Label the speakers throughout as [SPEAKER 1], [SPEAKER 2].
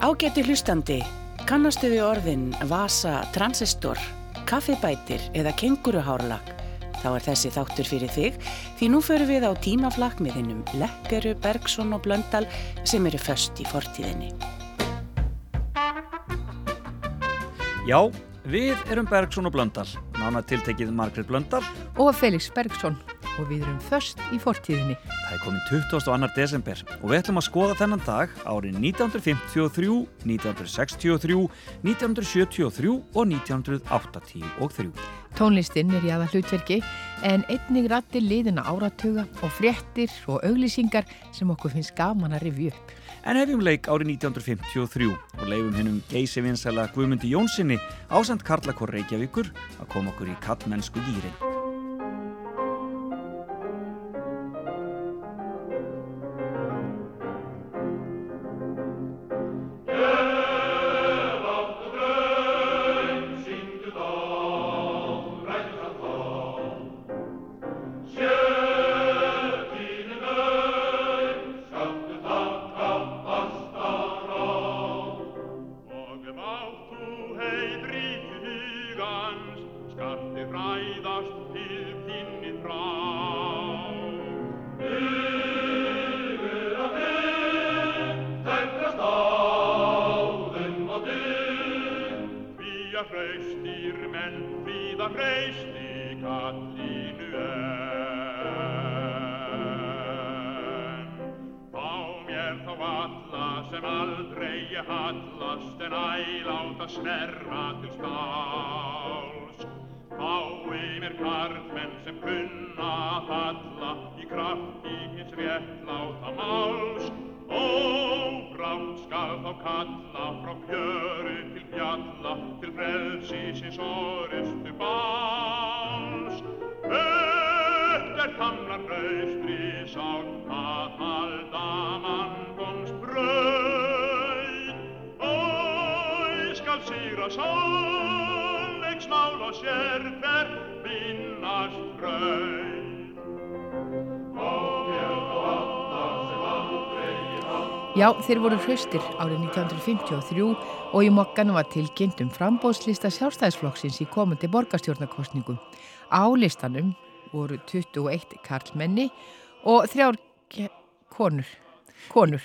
[SPEAKER 1] Ágæti hlustandi, kannastu við orðin vasa, transistor, kaffibætir eða kenguruhárlag? Þá er þessi þáttur fyrir þig því nú förum við á tímaflakk með hinnum Lekkeru, Bergson og Blöndal sem eru först í fortíðinni.
[SPEAKER 2] Já, við erum Bergson og Blöndal, nána tiltekið Margret Blöndal
[SPEAKER 3] og Felix Bergson og við erum först í fortíðinni.
[SPEAKER 2] Það er komin 22. desember og við ætlum að skoða þennan dag árið 1953, 1963, 1973 og 1983.
[SPEAKER 3] Tónlistin er í aða hlutverki en einnig rættir liðina áratuga og fréttir og auglýsingar sem okkur finnst gaman að rifja upp.
[SPEAKER 2] En hefjum leik árið 1953 og leifum hennum geysi vinsæla Guðmundi Jónssoni ásand Karlakor Reykjavíkur að koma okkur í kattmennsku gýrin.
[SPEAKER 4] hallast en æláta snerra til stáls. Fái mér karlmenn sem kunna halla í krafti hins réttláta máls. Og brátt skal þá kalla frá fjöru til fjalla til frelsi sinns orðstu bál.
[SPEAKER 3] Já, þeir voru hraustir árið 1953 og í mokkan var tilkynnt um frambóðslista sjálfstæðisflokksins í komandi borgarstjórnarkostningum. Á listanum voru 21 karlmenni og þrjár konur. konur.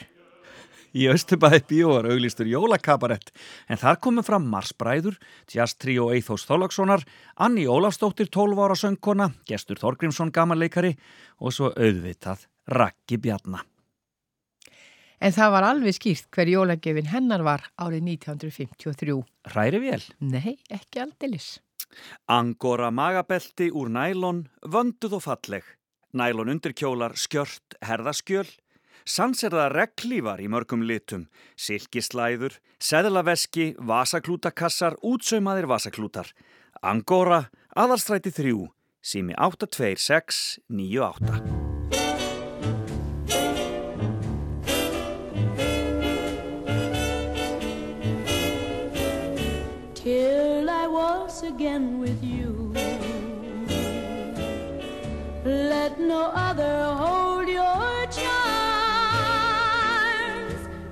[SPEAKER 2] Í Östubæði bíó var auglistur jólakabarett en þar komið fram Marsbræður, Jazz Trio Eithós Þólagssonar, Anni Ólafstóttir 12 ára söngkona, Gestur Þorgrímsson gamanleikari og svo auðvitað Raggi Bjarnar.
[SPEAKER 3] En það var alveg skýrt hver jólagefin hennar var árið 1953.
[SPEAKER 2] Hræri vel?
[SPEAKER 3] Nei, ekki aldilis.
[SPEAKER 2] Angora magabelti úr nælon, vönduð og falleg. Nælon undirkjólar, skjört, herðaskjöl. Sanserða reglívar í mörgum litum. Silkislæður, seðlaveski, vasaklútakassar, útsaumaðir vasaklútar. Angora, aðalstræti 3, sími 826 98.
[SPEAKER 5] again with you. Let no other hold your charms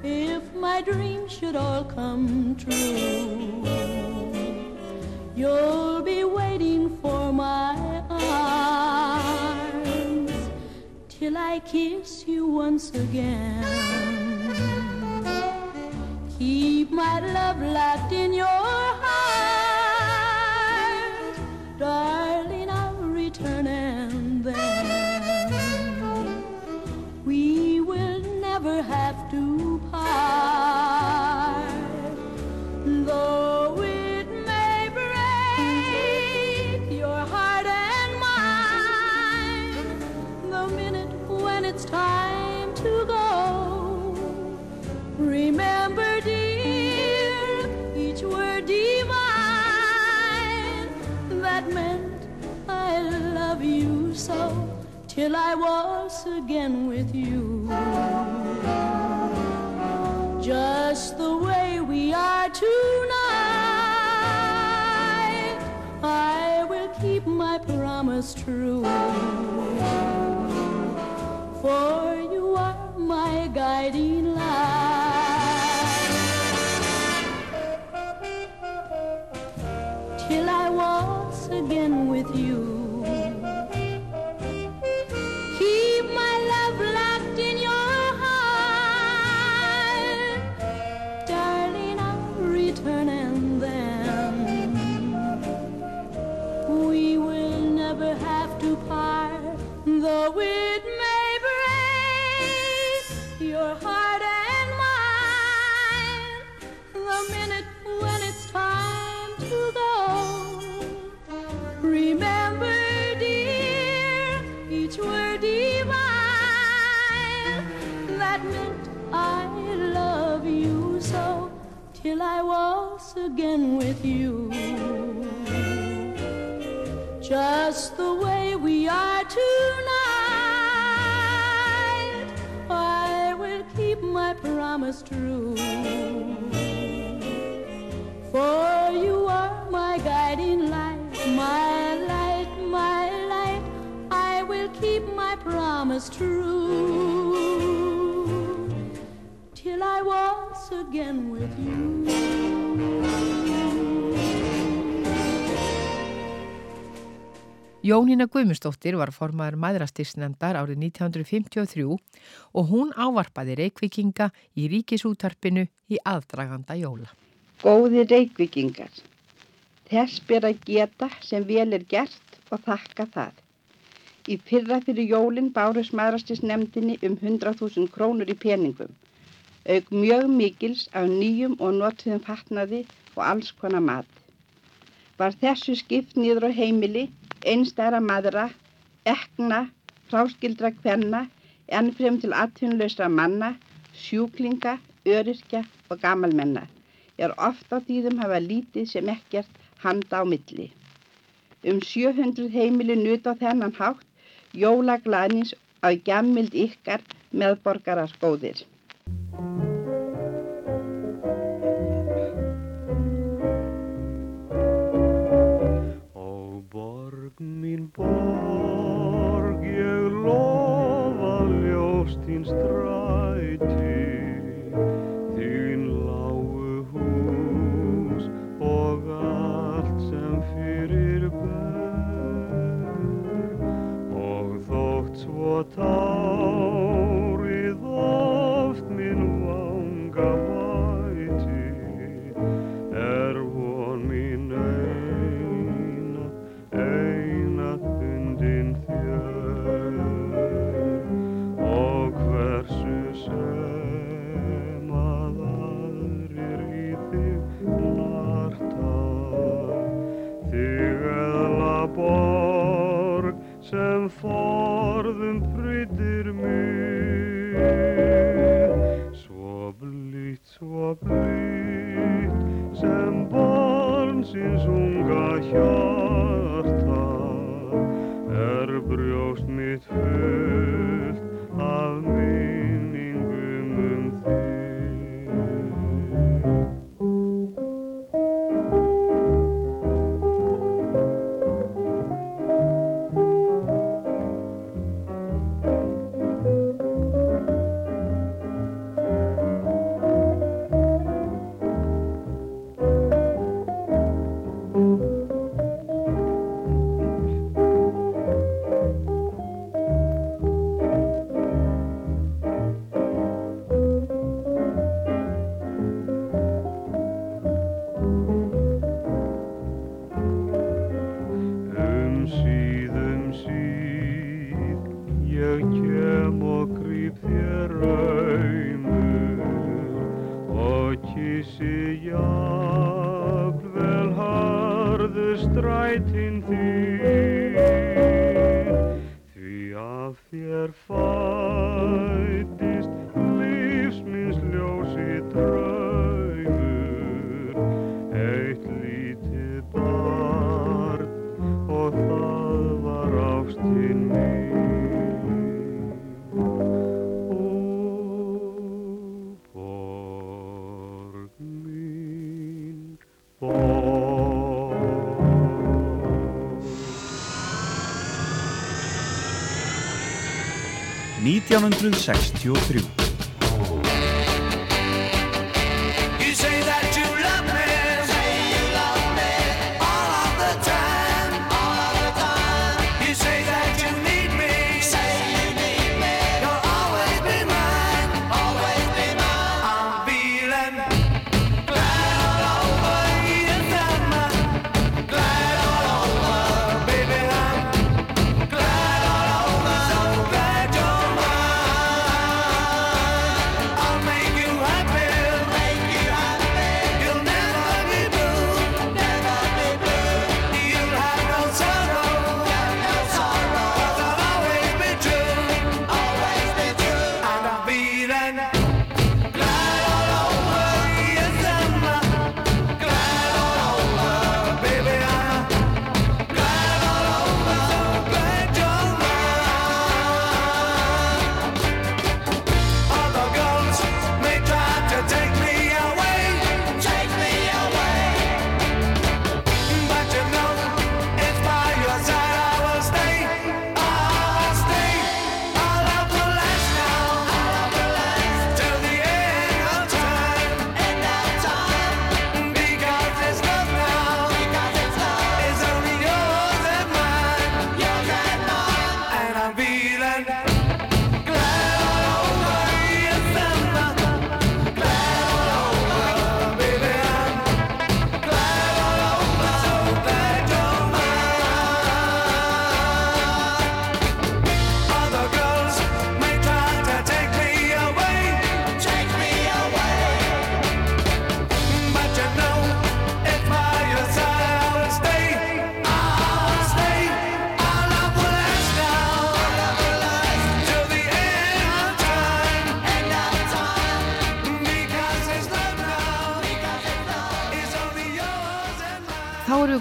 [SPEAKER 5] if my dreams should all come true. You'll be waiting for my arms till I kiss you once again. Keep my love locked in your heart die. So till I was again with you. Just the way we are tonight, I will keep my promise true. For you are my guiding light. Again with you. Just the way we are tonight, I will keep my promise true. For you are my guiding light, my light, my light. I will keep my promise true till I once again with you.
[SPEAKER 3] Jónína Guðmustóttir var formaður maðurastisnefndar árið 1953 og hún ávarpaði reykvikinga í ríkisútarpinu í aðdraganda jóla.
[SPEAKER 6] Góði reykvikingar, þess ber að geta sem vel er gert og þakka það. Í fyrra fyrir jólinn bárus maðurastisnefndinni um 100.000 krónur í peningum, auk mjög mikils af nýjum og notiðum fatnaði og alls konar mat. Var þessu skipt nýður á heimili einstæra maðra, ekna, fráskildra kvenna, ennfrem til atvinnuleysra manna, sjúklinga, öryrkja og gamalmenna. Er ofta á tíðum hafa lítið sem ekkert handa á milli. Um 700 heimili nuta á þennan hátt jólaglæðnins á gemmild ykkar meðborgarar góðir.
[SPEAKER 7] Mín borg ég lofa ljóst þín stræti. Þín lágu hús og allt sem fyrir ber. Og þótt svo tárið sem forðum pryttir mig. Svo blít, svo blít
[SPEAKER 2] 1963
[SPEAKER 8] You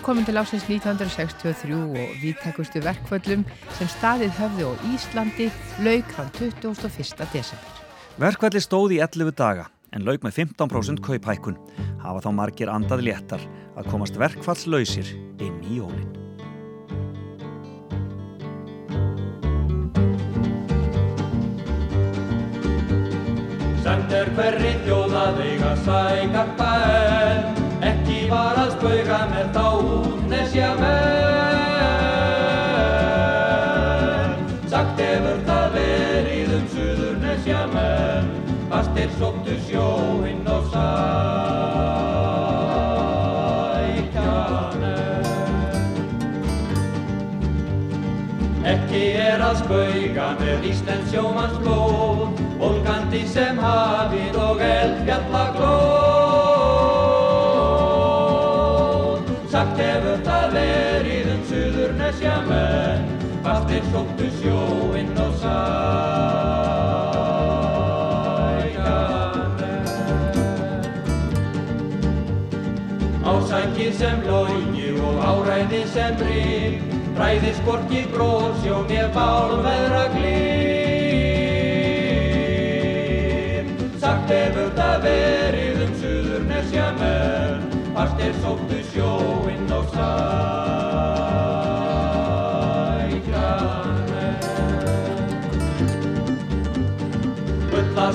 [SPEAKER 3] komin til ásins 1963 og viðtækustu verkföllum sem staðið höfðu á Íslandi lauk þann 21. desember.
[SPEAKER 2] Verkvalli stóð í 11 daga en lauk með 15% kauphækkun. Hafa þá margir andað léttar að komast verkfallslausir inn í jólinn.
[SPEAKER 9] Samt er hverri þjóð að eiga sækarpa en ekki var að spauga með þá útnesja menn. Sagt hefur það verið um suðurnesja menn, fastir sóttu sjóinn og sækjanenn. Ekki er að spauga með Íslands sjómanns blóð, volgandi sem hafið og eldfjallaglóð. Sagt hefur það verið um suðurnesja menn, fastir sóttu sjóinn og sækjanenn. Ásækið sem logi og áræði sem rík, Ræðis hvorki bróðsjó mér bálveðra glým. Sagt hefur það verið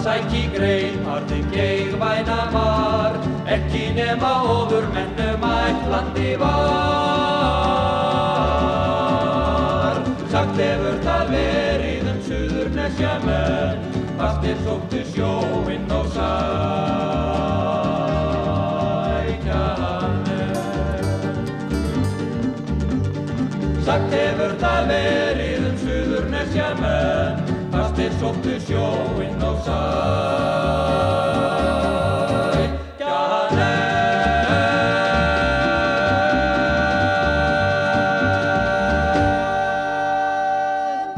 [SPEAKER 9] sæki grein, harði geigvæna var, ekki nema ofur mennum ætlandi var. Sagt hefur það verið um suðurnesja menn, fastir sóttu sjóinn og sækjanenn. Það verið um suðurnesja menn, fastir sóttu sjóinn og sækjanenn.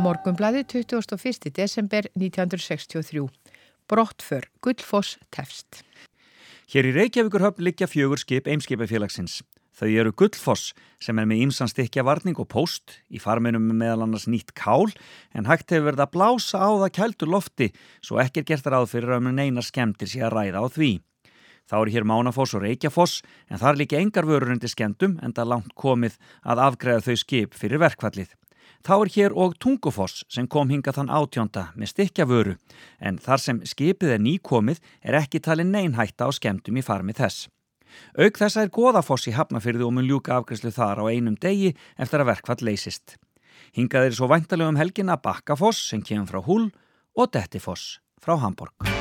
[SPEAKER 3] Morgunblæði 21. desember 1963. Brottför, Gullfoss, Tefst.
[SPEAKER 2] Hér í Reykjavíkurhöfn liggja fjögur skip Eimskipafélagsins. Þau eru Gullfoss sem er með ímsan stykja varning og post, í farminum með meðal annars nýtt kál, en hægt hefur verið að blása á það kældur lofti svo ekki er gert ráð fyrir að mun eina skemmtir sé að ræða á því. Þá eru hér Mánafoss og Reykjafoss en þar líka engar vörur undir skemmtum en það langt komið að afgræða þau skip fyrir verkvallið. Þá er hér og Tungufoss sem kom hinga þann átjónda með stykkjavöru en þar sem skipið er nýkomið er ekki talin neinhætta á skemmtum í farmi þess. Auk þessa er Goðafoss í Hafnafyrði og mun ljúka afgræslu þar á einum degi eftir að verkvall leysist. Hingað er svo væntalegum helgina Bakkafoss sem kemur frá Hull og Dettifoss frá Hamburg.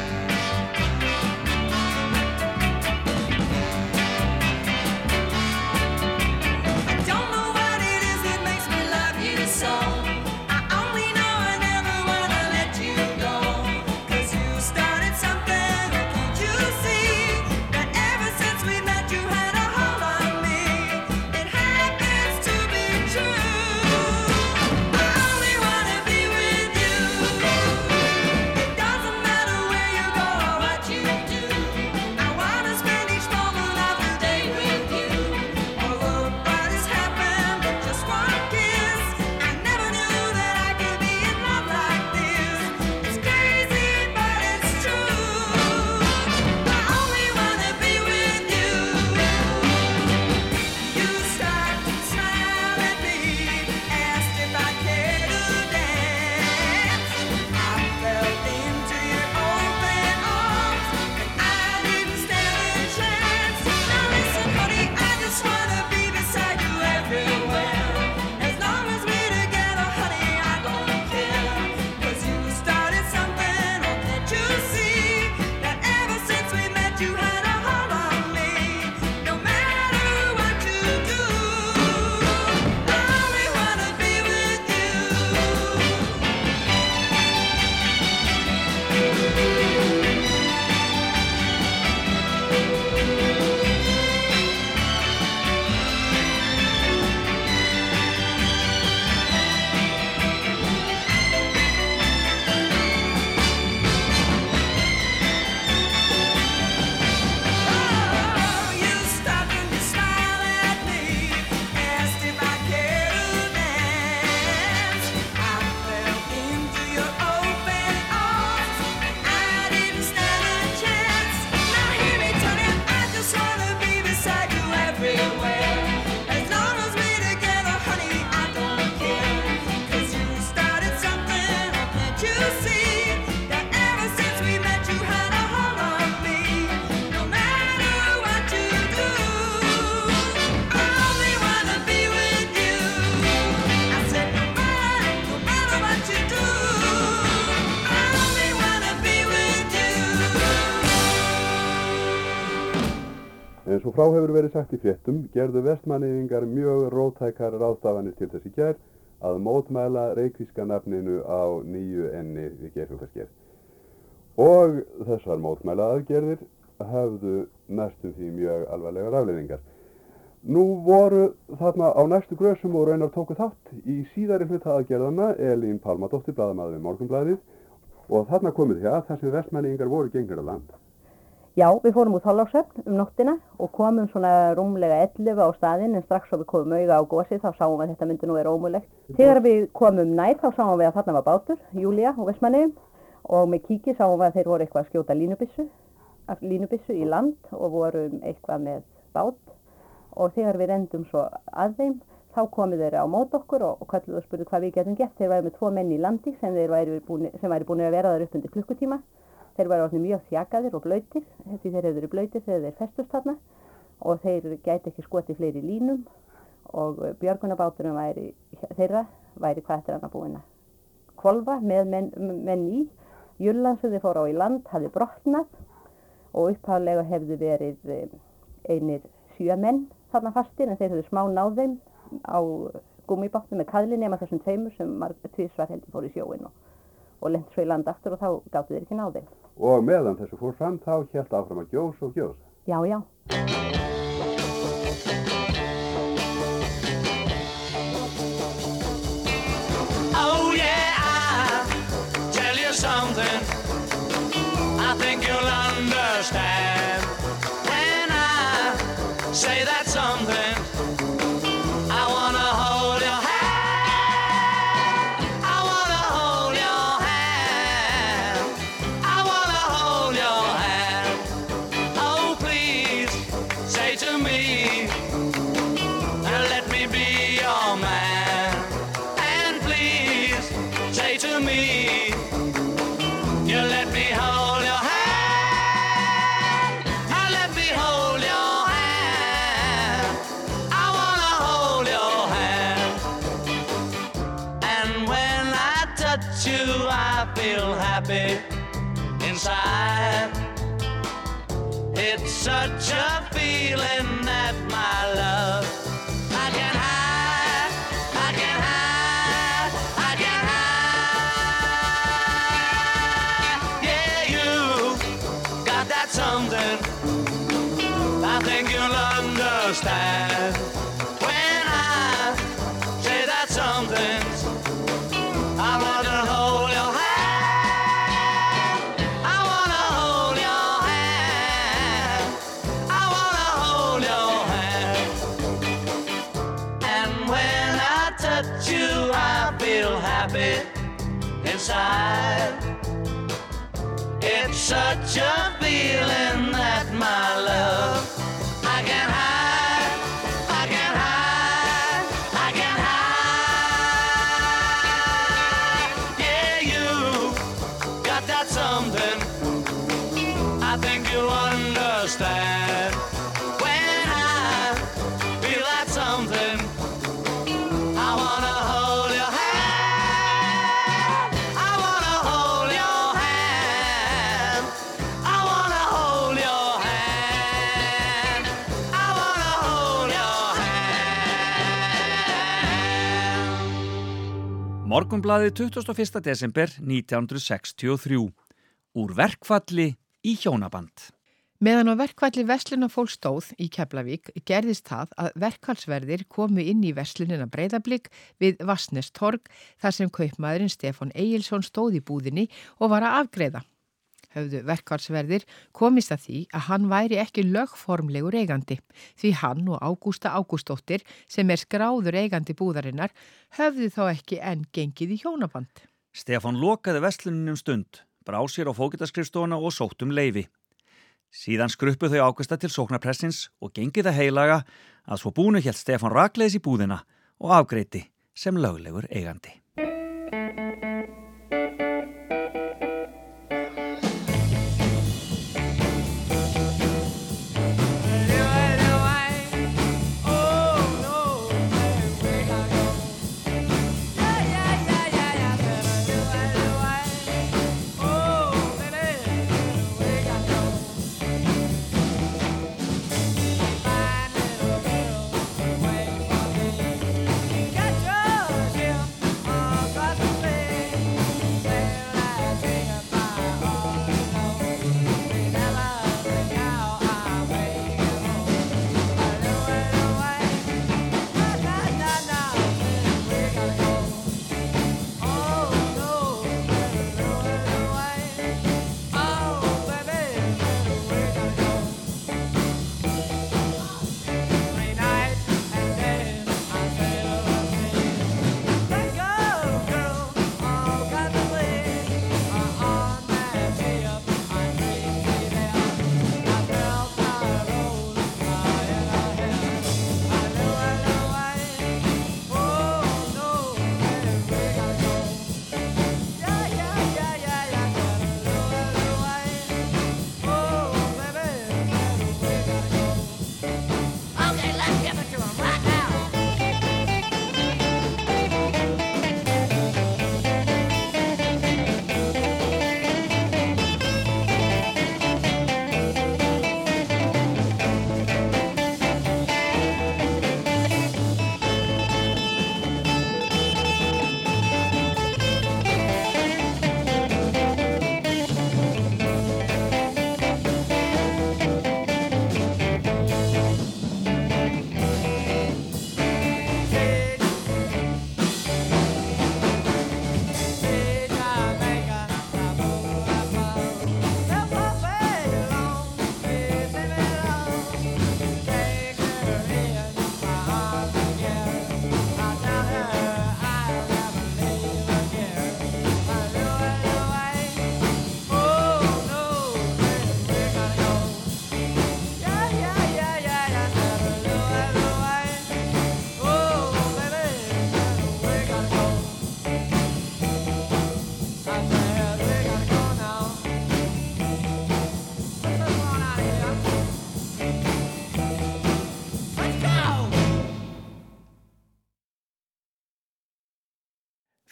[SPEAKER 10] Hefur verið sagt í fréttum gerðu vestmanniðingar mjög rótækar ráðstafanir til þessi gerð að mótmæla reykvíska nafninu á nýju enni við gerfugaskerð. Og þessar mótmæla aðgerðir hafðu næstum því mjög alvarlegar afleiðingar. Nú voru þarna á næstu grösum og raunar tóku þátt í síðari hluta aðgerðana Elín Palmadóttir, bladamaður við Morgunblæðið og þarna komið að þar sem vestmanniðingar voru gengnir að land.
[SPEAKER 11] Já, við fórum út Þorláksöfn um nóttina og komum svona rúmlega 11 á staðinn en strax svo við komum auga á gósið þá sáum við að þetta myndi nú vera ómulegt. Þegar við komum nær þá sáum við að þarna var bátur, Júlia og Vestmanniðum og með kíki sáum við að þeir voru eitthvað að skjóta línubissu, línubissu í land og vorum eitthvað með bát og þegar við rendum svo að þeim þá komið þeir á mót okkur og, og kalluðu og spurðu hvað við getum gert. Þeir væri með tvo menn í landi sem, væri búin, sem væri búin að vera þar upp undir klukkutíma Þeir væri orðin mjög þjakaðir og blöytir, því þeir hefur blöytir þegar þeir festust þarna og þeir gæti ekki skotið fleiri línum og björgunabáturinn væri, þeirra væri hvað eftir hann að búina. Kvolva með menn, menn í, Júlland sem þeir fóru á í land hafði brotnað og uppháðlega hefði verið eh, einir sjö menn þarna fastir en þeir hefðu smá náð þeim á gummibáttum með kaðli nema þessum tveimur sem tvísvar heldur fóru í sjóin og, og lent svo í land aftur og þá gáttu þeir ekki náð þeim.
[SPEAKER 10] Og meðan þessu fór fram þá hjælt áfram að gjós og gjós.
[SPEAKER 11] Já, já.
[SPEAKER 8] Oh yeah, I'll tell you something. I think you'll understand such a feeling that my love I can hide, I can hide, I can hide. Yeah, you got that something. I think you'll understand hand.
[SPEAKER 2] Morgunblaði 21. desember 1963. Úr verkfalli í hjónaband.
[SPEAKER 3] Meðan á verkvalli Vestlunafólk stóð í Keflavík gerðist það að verkvalsverðir komu inn í Vestlunina breyðablík við Vassnes Torg þar sem kaupmaðurinn Stefán Egilson stóð í búðinni og var að afgreða. Höfðu verkvalsverðir komist að því að hann væri ekki lögformlegur eigandi því hann og Ágústa Ágústóttir sem er skráður eigandi búðarinnar höfðu þá ekki enn gengið í hjónaband.
[SPEAKER 2] Stefán lokaði vestluninum stund, brá sér á fókitarskrifstofuna og sótt um leifi. Síðan skruppu þau ákvista til sóknarpressins og gengið það heilaga að svo búinu helt Stefán rakleis í búðina og afgreiti sem löglegur eigandi.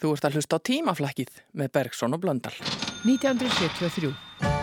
[SPEAKER 12] Þú ert að hlusta á tímaflakkið með Bergson og Blöndal.
[SPEAKER 13] 1973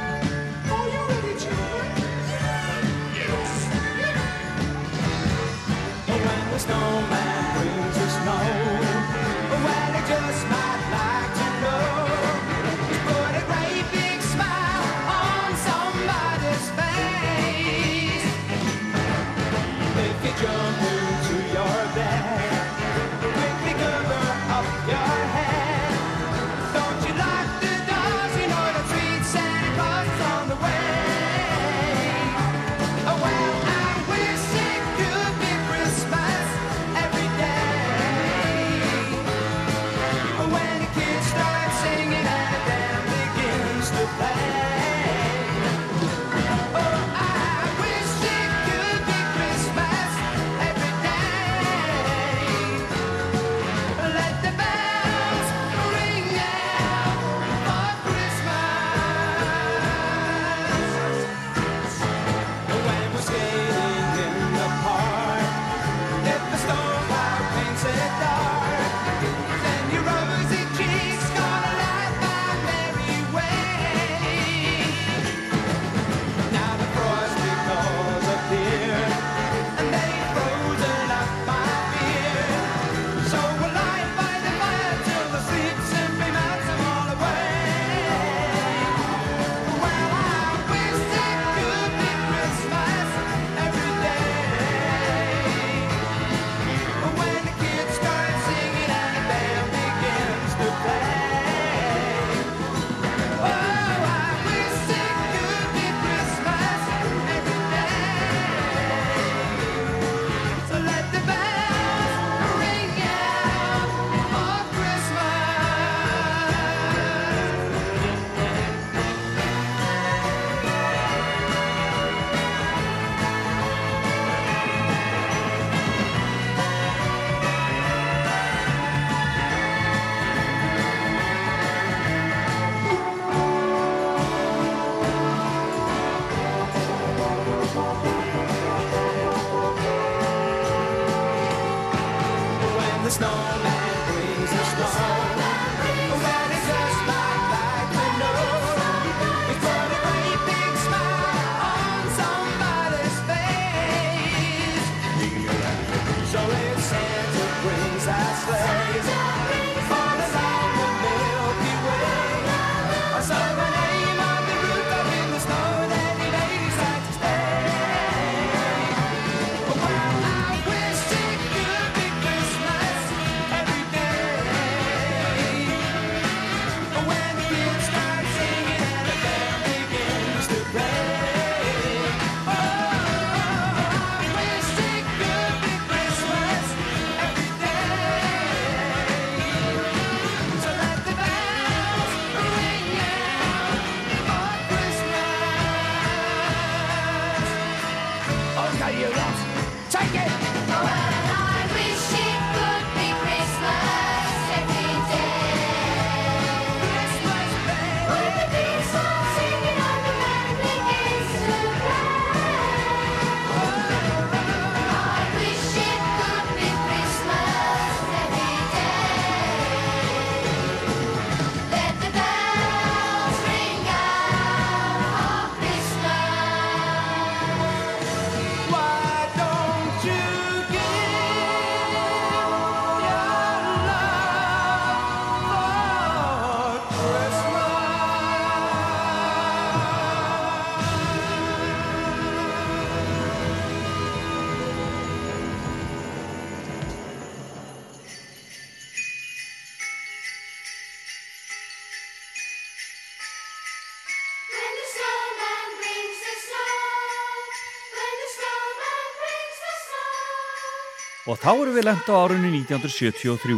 [SPEAKER 2] Og þá erum við lenda á árunni 1973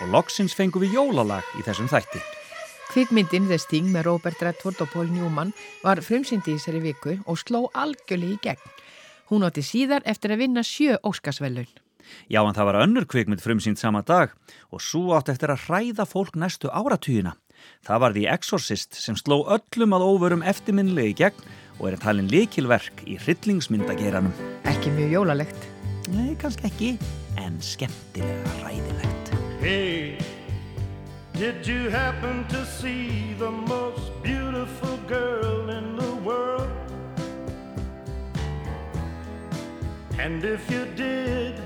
[SPEAKER 2] og loksins fengum við jólalag í þessum þætti.
[SPEAKER 13] Kvikmyndin The Sting með Robert Redford og Paul Newman var frumsyndi í þessari viku og sló algjörlega í gegn. Hún átti síðar eftir að vinna sjö óskarsvelun.
[SPEAKER 2] Já, en það var önnur kvikmynd frumsynd sama dag og svo átti eftir að hræða fólk næstu áratugina. Það var The Exorcist sem sló öllum að óvörum eftirminnlegi gegn og er að talin likilverk í hryllingsmyndageranum.
[SPEAKER 13] Ekki mjög jólalegt.
[SPEAKER 2] Nei, kannski ekki, en skemmtilega ræðilegt.
[SPEAKER 14] Hey, did you happen to see the most beautiful girl in the world? And if you did,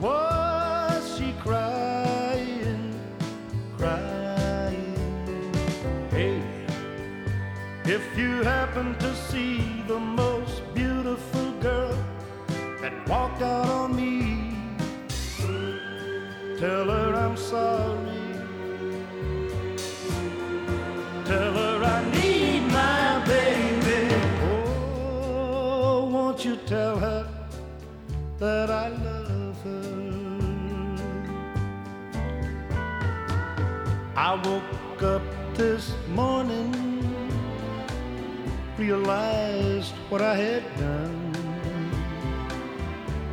[SPEAKER 14] was she crying, crying? Hey, if you happen to see the most that walked out on me, tell her I'm sorry. Tell her I need my baby. Oh, won't you tell her that I love her? I woke up this morning, realized what I had done.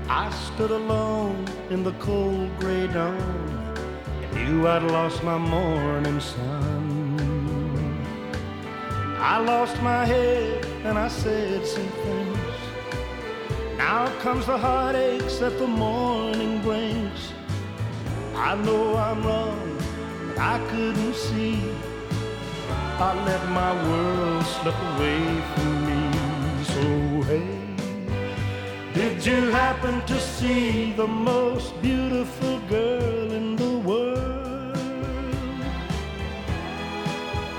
[SPEAKER 14] I stood alone in the cold gray dawn and knew I'd lost my morning sun. I lost my head and I said some things. Now comes the heartaches that the morning brings. I know I'm wrong, but I couldn't see. I let my world slip away from me. Did you happen to see the most beautiful girl in the world?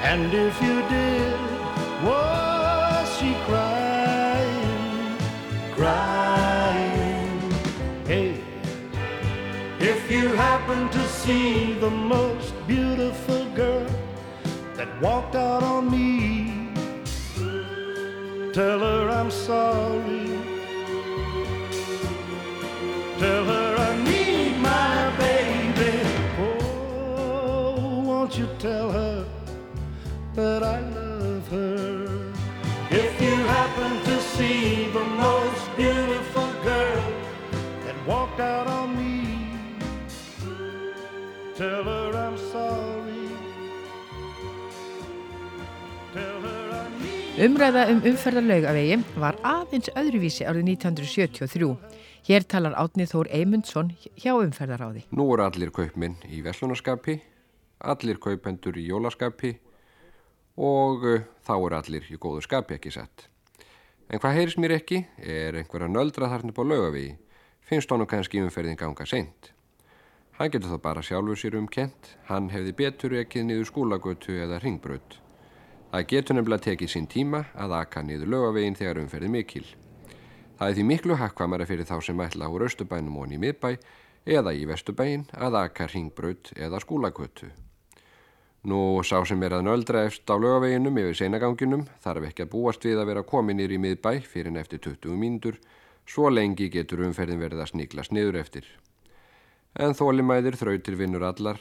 [SPEAKER 14] And if you did, was she crying, crying? Hey, if you happen to see the most beautiful girl that walked out on me, tell her I'm sorry. Tell her I need my baby. Oh, won't you tell her that I love her? If you happen to see the most beautiful girl that walked out on me, tell her I'm sorry. Tell her
[SPEAKER 3] Umræða um umferðarlaugavegi var aðeins öðruvísi árið 1973. Hér talar Átni Þór Eymundsson hjá umferðaráði.
[SPEAKER 15] Nú eru allir kaupmenn í veslunarskapi, allir kaupendur í jólaskapi og uh, þá eru allir í góðu skapi ekki sett. En hvað heyrist mér ekki er einhverja nöldra þarna upp á laugavegi, finnst honum kannski umferðin ganga seint. Hann getur þá bara sjálfur sér um kent, hann hefði betur ekkið niður skólagötu eða ringbraut. Það getur nefnilega tekið sín tíma að aka niður laugavegin þegar umferði mikil. Það er því miklu hakkvamara fyrir þá sem ætla úr Östubænum og í miðbæ eða í Vestubæin að aka ringbraut eða skólagötu. Nú sá sem er að nöldra eftir á laugaveginum yfir seinaganginum þarf ekki að búast við að vera kominir í miðbæ fyrir en eftir 20 mínútur, svo lengi getur umferðin verið að sniglast niður eftir. En þólimæðir þrautir vinnur allar.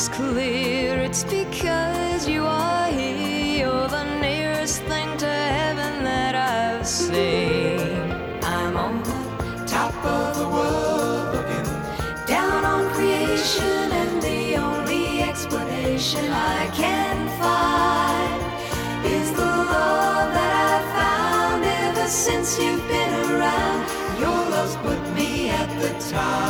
[SPEAKER 16] Is clear it's because you are here. You're the nearest thing to heaven that I've seen. I'm on the top of the world looking down on creation, and the only explanation I can find is the love that I've found ever since you've been around. Your love's put me at the top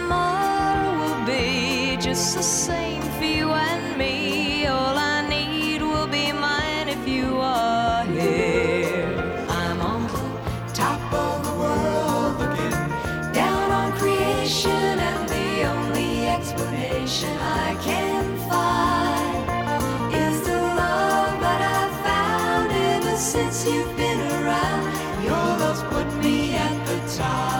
[SPEAKER 16] the same for you and me. All I need will be mine if you are here. I'm on top of the world looking down on creation, and the only explanation I can find is the love that I've found ever since you've been around. Your love's put me at the top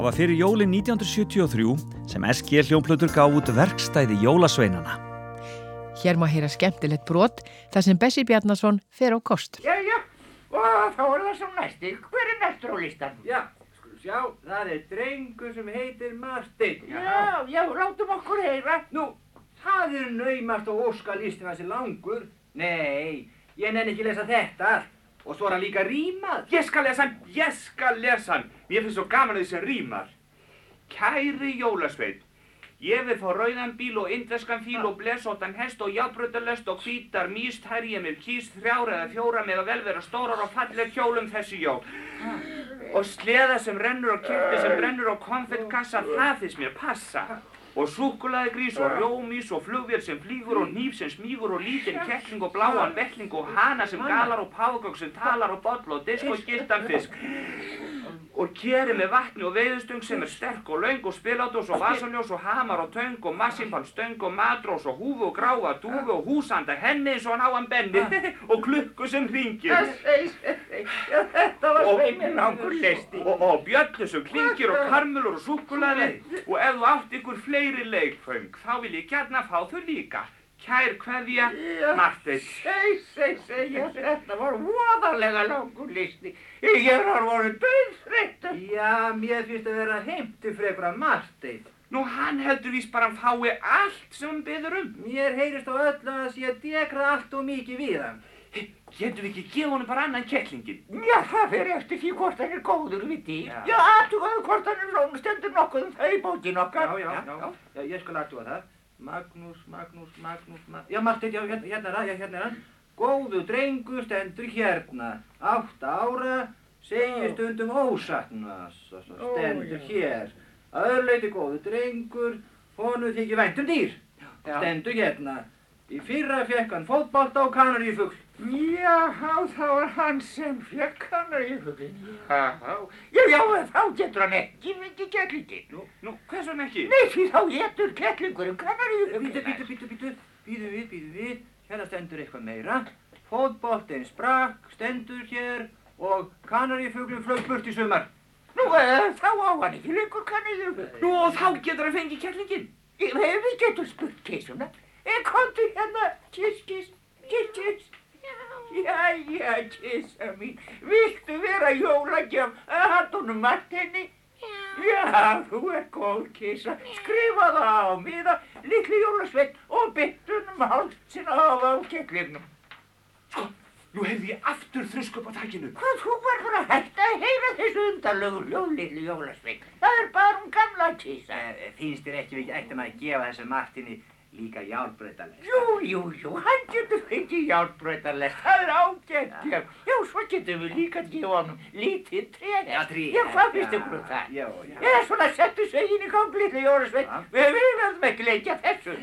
[SPEAKER 2] Það var fyrir jólin 1973 sem SG hljómplötur gaf út verkstæði Jólasveinana.
[SPEAKER 3] Hér má heyra skemmtilegt brot þar sem Bessi Bjarnason fer á kost.
[SPEAKER 17] Jæja, og þá er það svo næsti. Hver er næstur á listan?
[SPEAKER 18] Já, skulum sjá, það er drengur sem heitir Martin.
[SPEAKER 17] Já, já, látum okkur heyra.
[SPEAKER 18] Nú, það er naumast og óska listin þessi langur. Nei, ég nenni ekki lesa þetta allt. Og svo er hann líka rímað.
[SPEAKER 19] Ég skal lesa hann, ég skal lesa hann. Mér finnst svo gaman að þessi rímar. Kæri jólasveit, ég vil fá rauðan bíl og indveskan fíl og blesóttan hest og játbröndalest og hvítar míst ég mér kýst þrjár eða fjóra með að vel vera stórar og falleg hjólum þessi jól. Og sleða sem rennur og kyrti sem rennur og konfettkassa, það finnst mér passa. Og súkulaði grís og rjómís og flugvél sem flýgur og nýf sem smígur og lítinn kettling og bláan vettling og hana sem galar og páfugögg sem talar og boll og disk og gildan fisk. Og keri með vatni og veiðustöng sem er sterk og laung og spilátós og vasaljós og hamar og töng og massímpan stöng og matrós og húfu og gráa dúfu og húsanda henni eins og hann á hann benni og klukku sem hringir.
[SPEAKER 17] Þetta var sveiminn langur listi.
[SPEAKER 19] Og, og bjöllu sem klingir og karmulur og súkulaði og ef þú átt ykkur fleiri leikföng þá vil ég gætna fá þau líka. Kær kveðja, Marteinn.
[SPEAKER 17] Seg, seg, seg, þetta var voðalega langur listi. Ég var voru döðfreytta.
[SPEAKER 18] Já, mér finnst að vera heimti frekra Marteinn.
[SPEAKER 19] Nú, hann heldur víst bara að hann fái allt sem hann byður um.
[SPEAKER 18] Mér heyrist á öllu að sé að dekra allt og mikið við hann.
[SPEAKER 19] Getum við ekki gefa honum bara annan kettlingin?
[SPEAKER 17] Já, það fyrir eftir því hvort hann er góður við dýr.
[SPEAKER 18] Já.
[SPEAKER 17] Já, aðtugaðu hvort hann er lóngstendur nokkuð um þau bókin okkar.
[SPEAKER 18] Já, já, já, já, ég skal aðtuga það. Magnús, Magnús, Magnús, Magnús, já, Marteinn, já, hérna, hérna er hann, já, hérna er hann. Góðu drengur stendur hérna, átta ára, segir stundum ósatnas, stendur hér. Að öðruleiti góðu drengur, honum þykir vænt um dýr, stendur hérna. Í fyrra fekk hann fótbolta og kanarífugl.
[SPEAKER 17] Já, þá var hann sem fekk hann í huglinn. Já, já, já, þá getur hann ekki mikið kettlingin.
[SPEAKER 19] Nú, nú, hvers vegna ekki?
[SPEAKER 17] Nei, því þá getur kettlingurinn kanarífugl.
[SPEAKER 18] Bítu, bítu, bítu, bítu, bítu við, bítu við, hérna stendur eitthvað meira. Fótboltinn sprakk, stendur hér og kanarífuglinn flög burt í sumar.
[SPEAKER 17] Nú, uh, þá á hann ekki lengur kanarífugl.
[SPEAKER 19] Nú, og þá getur hann fengið kettlingin.
[SPEAKER 17] Við getum spurt kísuna. Komdu hérna, kiss, kiss, kiss, kiss. Jæja, kissa mín, viltu vera jólagjaf að hattunum Martinni? Já, þú er góð kissa, skrifa það á miða, litli jólasveit og byttunum hálsin á á kettlingnum.
[SPEAKER 19] Sko, nú hefði ég aftur þrusk upp á þakkinu.
[SPEAKER 17] Hvað, þú verður að hætta að heyra þessu undarlegu hljóð, litli jólasveit. Það er bara um gamla kissa.
[SPEAKER 18] Finnst þér ekki við ættum að gefa þessu Martini líka járbreytalest?
[SPEAKER 17] Jú, jú, jú, hann getur fengið járbreytalest, það er ágætt, já. Já, svo getum við líka að gefa honum lítið tré.
[SPEAKER 18] Já, tré.
[SPEAKER 17] Já, hvað finnst ykkur um það?
[SPEAKER 18] Já, já.
[SPEAKER 17] Já, svona settu segin í gang, litli Jólasveit. Við við verðum ekki leikja þessu.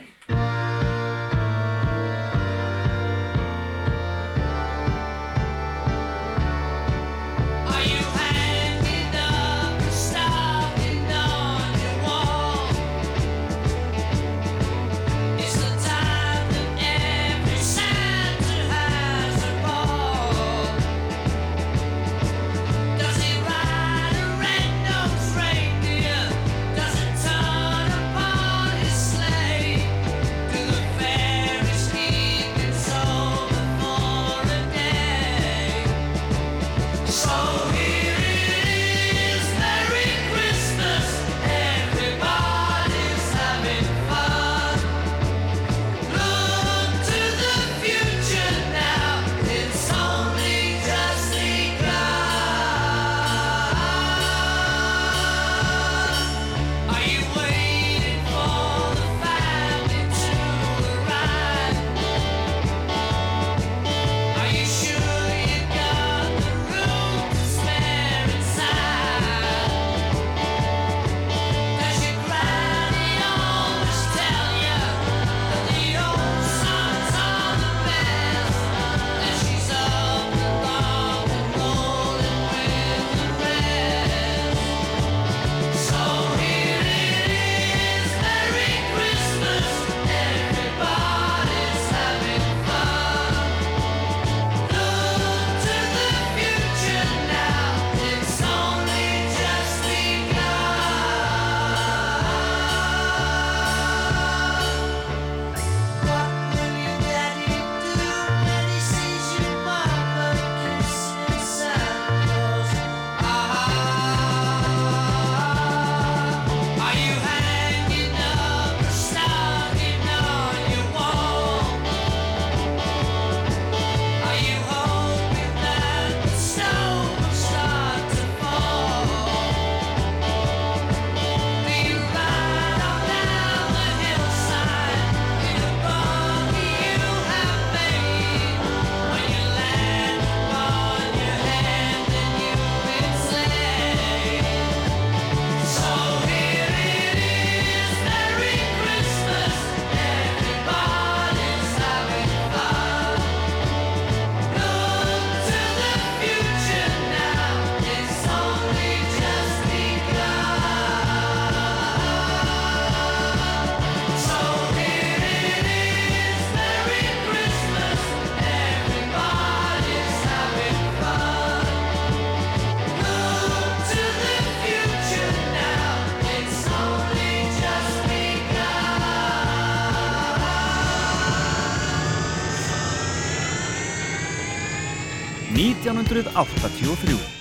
[SPEAKER 2] 1983.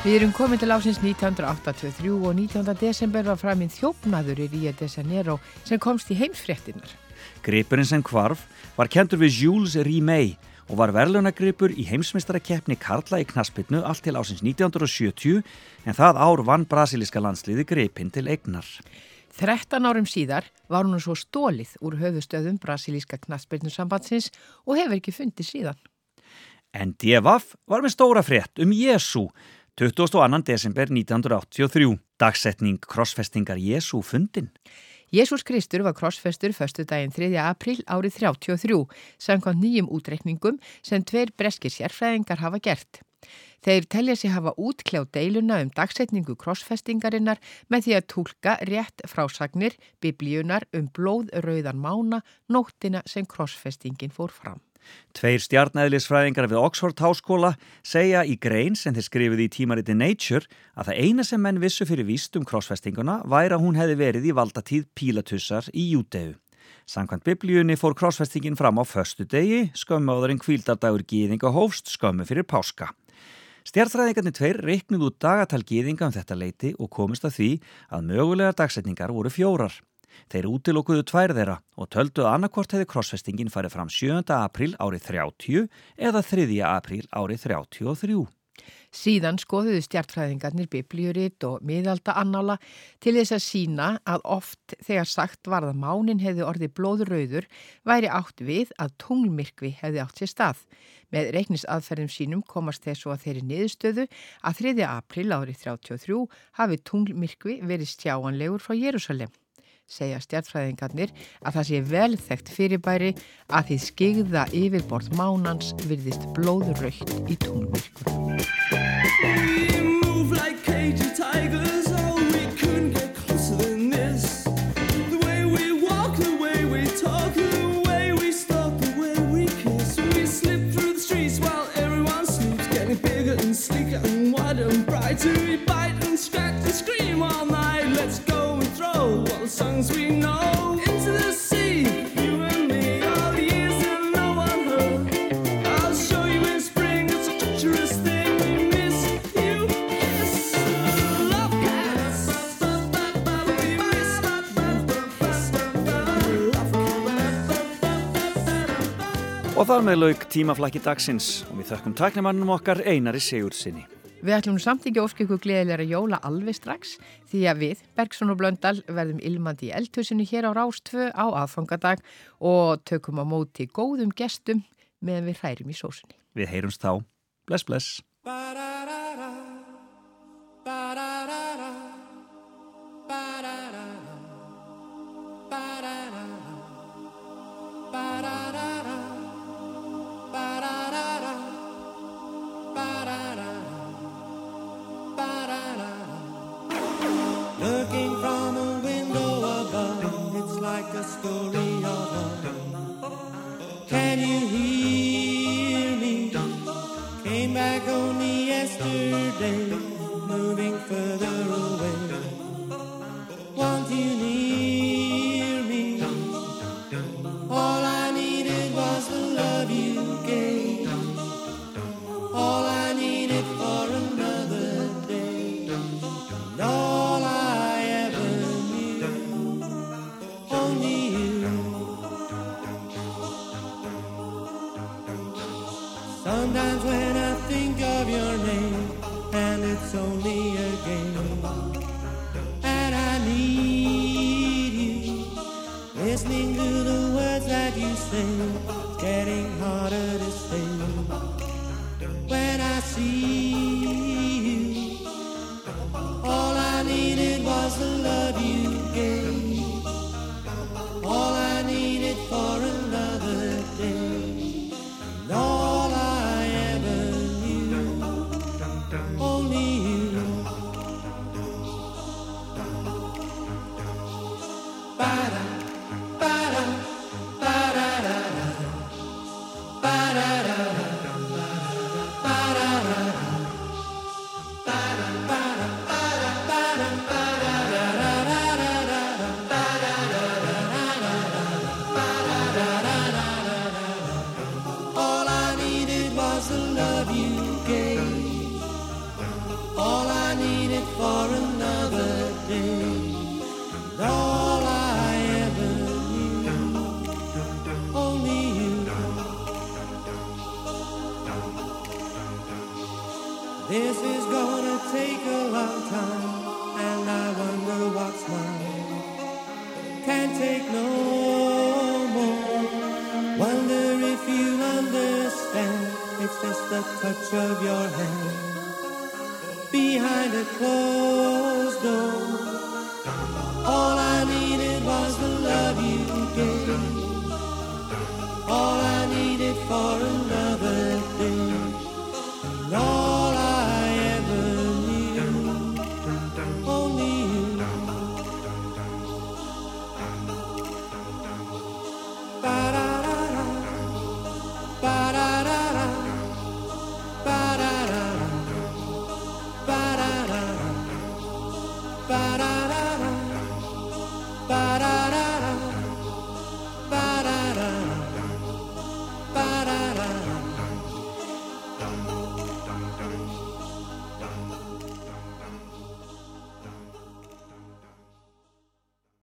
[SPEAKER 3] Við erum komin til ásins 1983 og 19. desember var framinn þjófnaður í Rio de Janeiro sem komst í heimsfréttinnar.
[SPEAKER 2] Gripurinn sem kvarf var kentur við Jules Rimet og var verðlunagripur í heimsmeistarakeppni Karla í knaspitnu allt til ásins 1970 en það ár vann brasilíska landsliði gripinn til eignar.
[SPEAKER 3] 13 árum síðar var hún svo stólið úr höfustöðum brasilíska knaspirnusambandsins og hefur ekki fundið síðan.
[SPEAKER 2] En DFF var með stóra frétt um Jésu 22. desember 1983. Dagsetning krossfestingar Jésu fundin.
[SPEAKER 3] Jésús Kristur var krossfestur förstu daginn 3. april árið 33 samkvæmt nýjum útreikningum sem tveir breskir sérfræðingar hafa gert. Þeir telja sig hafa útkljá deiluna um dagsetningu krossfestingarinnar með því að tólka rétt frásagnir biblíunar um blóðrauðan mána nóttina sem krossfestingin fór fram.
[SPEAKER 2] Tveir stjarnæðlisfræðingar við Oxford Háskóla segja í grein sem þeir skrifið í tímariti Nature að það eina sem menn vissu fyrir víst um krossfestinguna væri að hún hefði verið í valdatíð Pílatussar í Júteu. Sankvæmt biblíunni fór krossfestingin fram á föstu degi, skömmu áður en kvíldardagur gýðinga hófst skömmu fyrir páska. Stjartræðingarnir tveir reiknuð út dagatal gýðinga um þetta leiti og komist að því að mögulegar dagsetningar voru fjórar. Þeir útilokkuðu tvær þeirra og töldu að annarkvort hefði krossfestingin farið fram 7. april árið 30 eða 3. april árið 33.
[SPEAKER 3] Síðan skoðuðu stjartfræðingarnir biblíuritt og miðalda annála til þess að sína að oft þegar sagt var að mánin hefði orðið blóðrauður væri átt við að tunglmyrkvi hefði átt sér stað. Með reiknisaðferðum sínum komast þessu að þeirri niðurstöðu að 3. april árið 33 hafi tunglmyrkvi verið stjáanlegur frá Jérúsalem segja stjartfræðingarnir að það sé velþekkt fyrirbæri að því skigða yfirborð mánans virðist blóðurraukt í tunglmyrkur.
[SPEAKER 20] Songs we know into the sea. You and me, all the years that no one heard. I'll show you in spring, it's a treacherous thing. We miss you, yes. Love cats. We miss
[SPEAKER 21] Og þar með lauk tímaflakki dagsins og við þökkum taknimannum okkar Einari Sigurðsinni.
[SPEAKER 3] Við ætlum samt ekki að óska ykkur gleðilega jóla alveg strax því að við, Bergson og Blöndal, verðum ilmandi í eldhusinu hér á Rástvö á aðfangadag og tökum á móti góðum gestum meðan við hrærum í sósunni.
[SPEAKER 21] Við heyrumst þá. Bless, bless.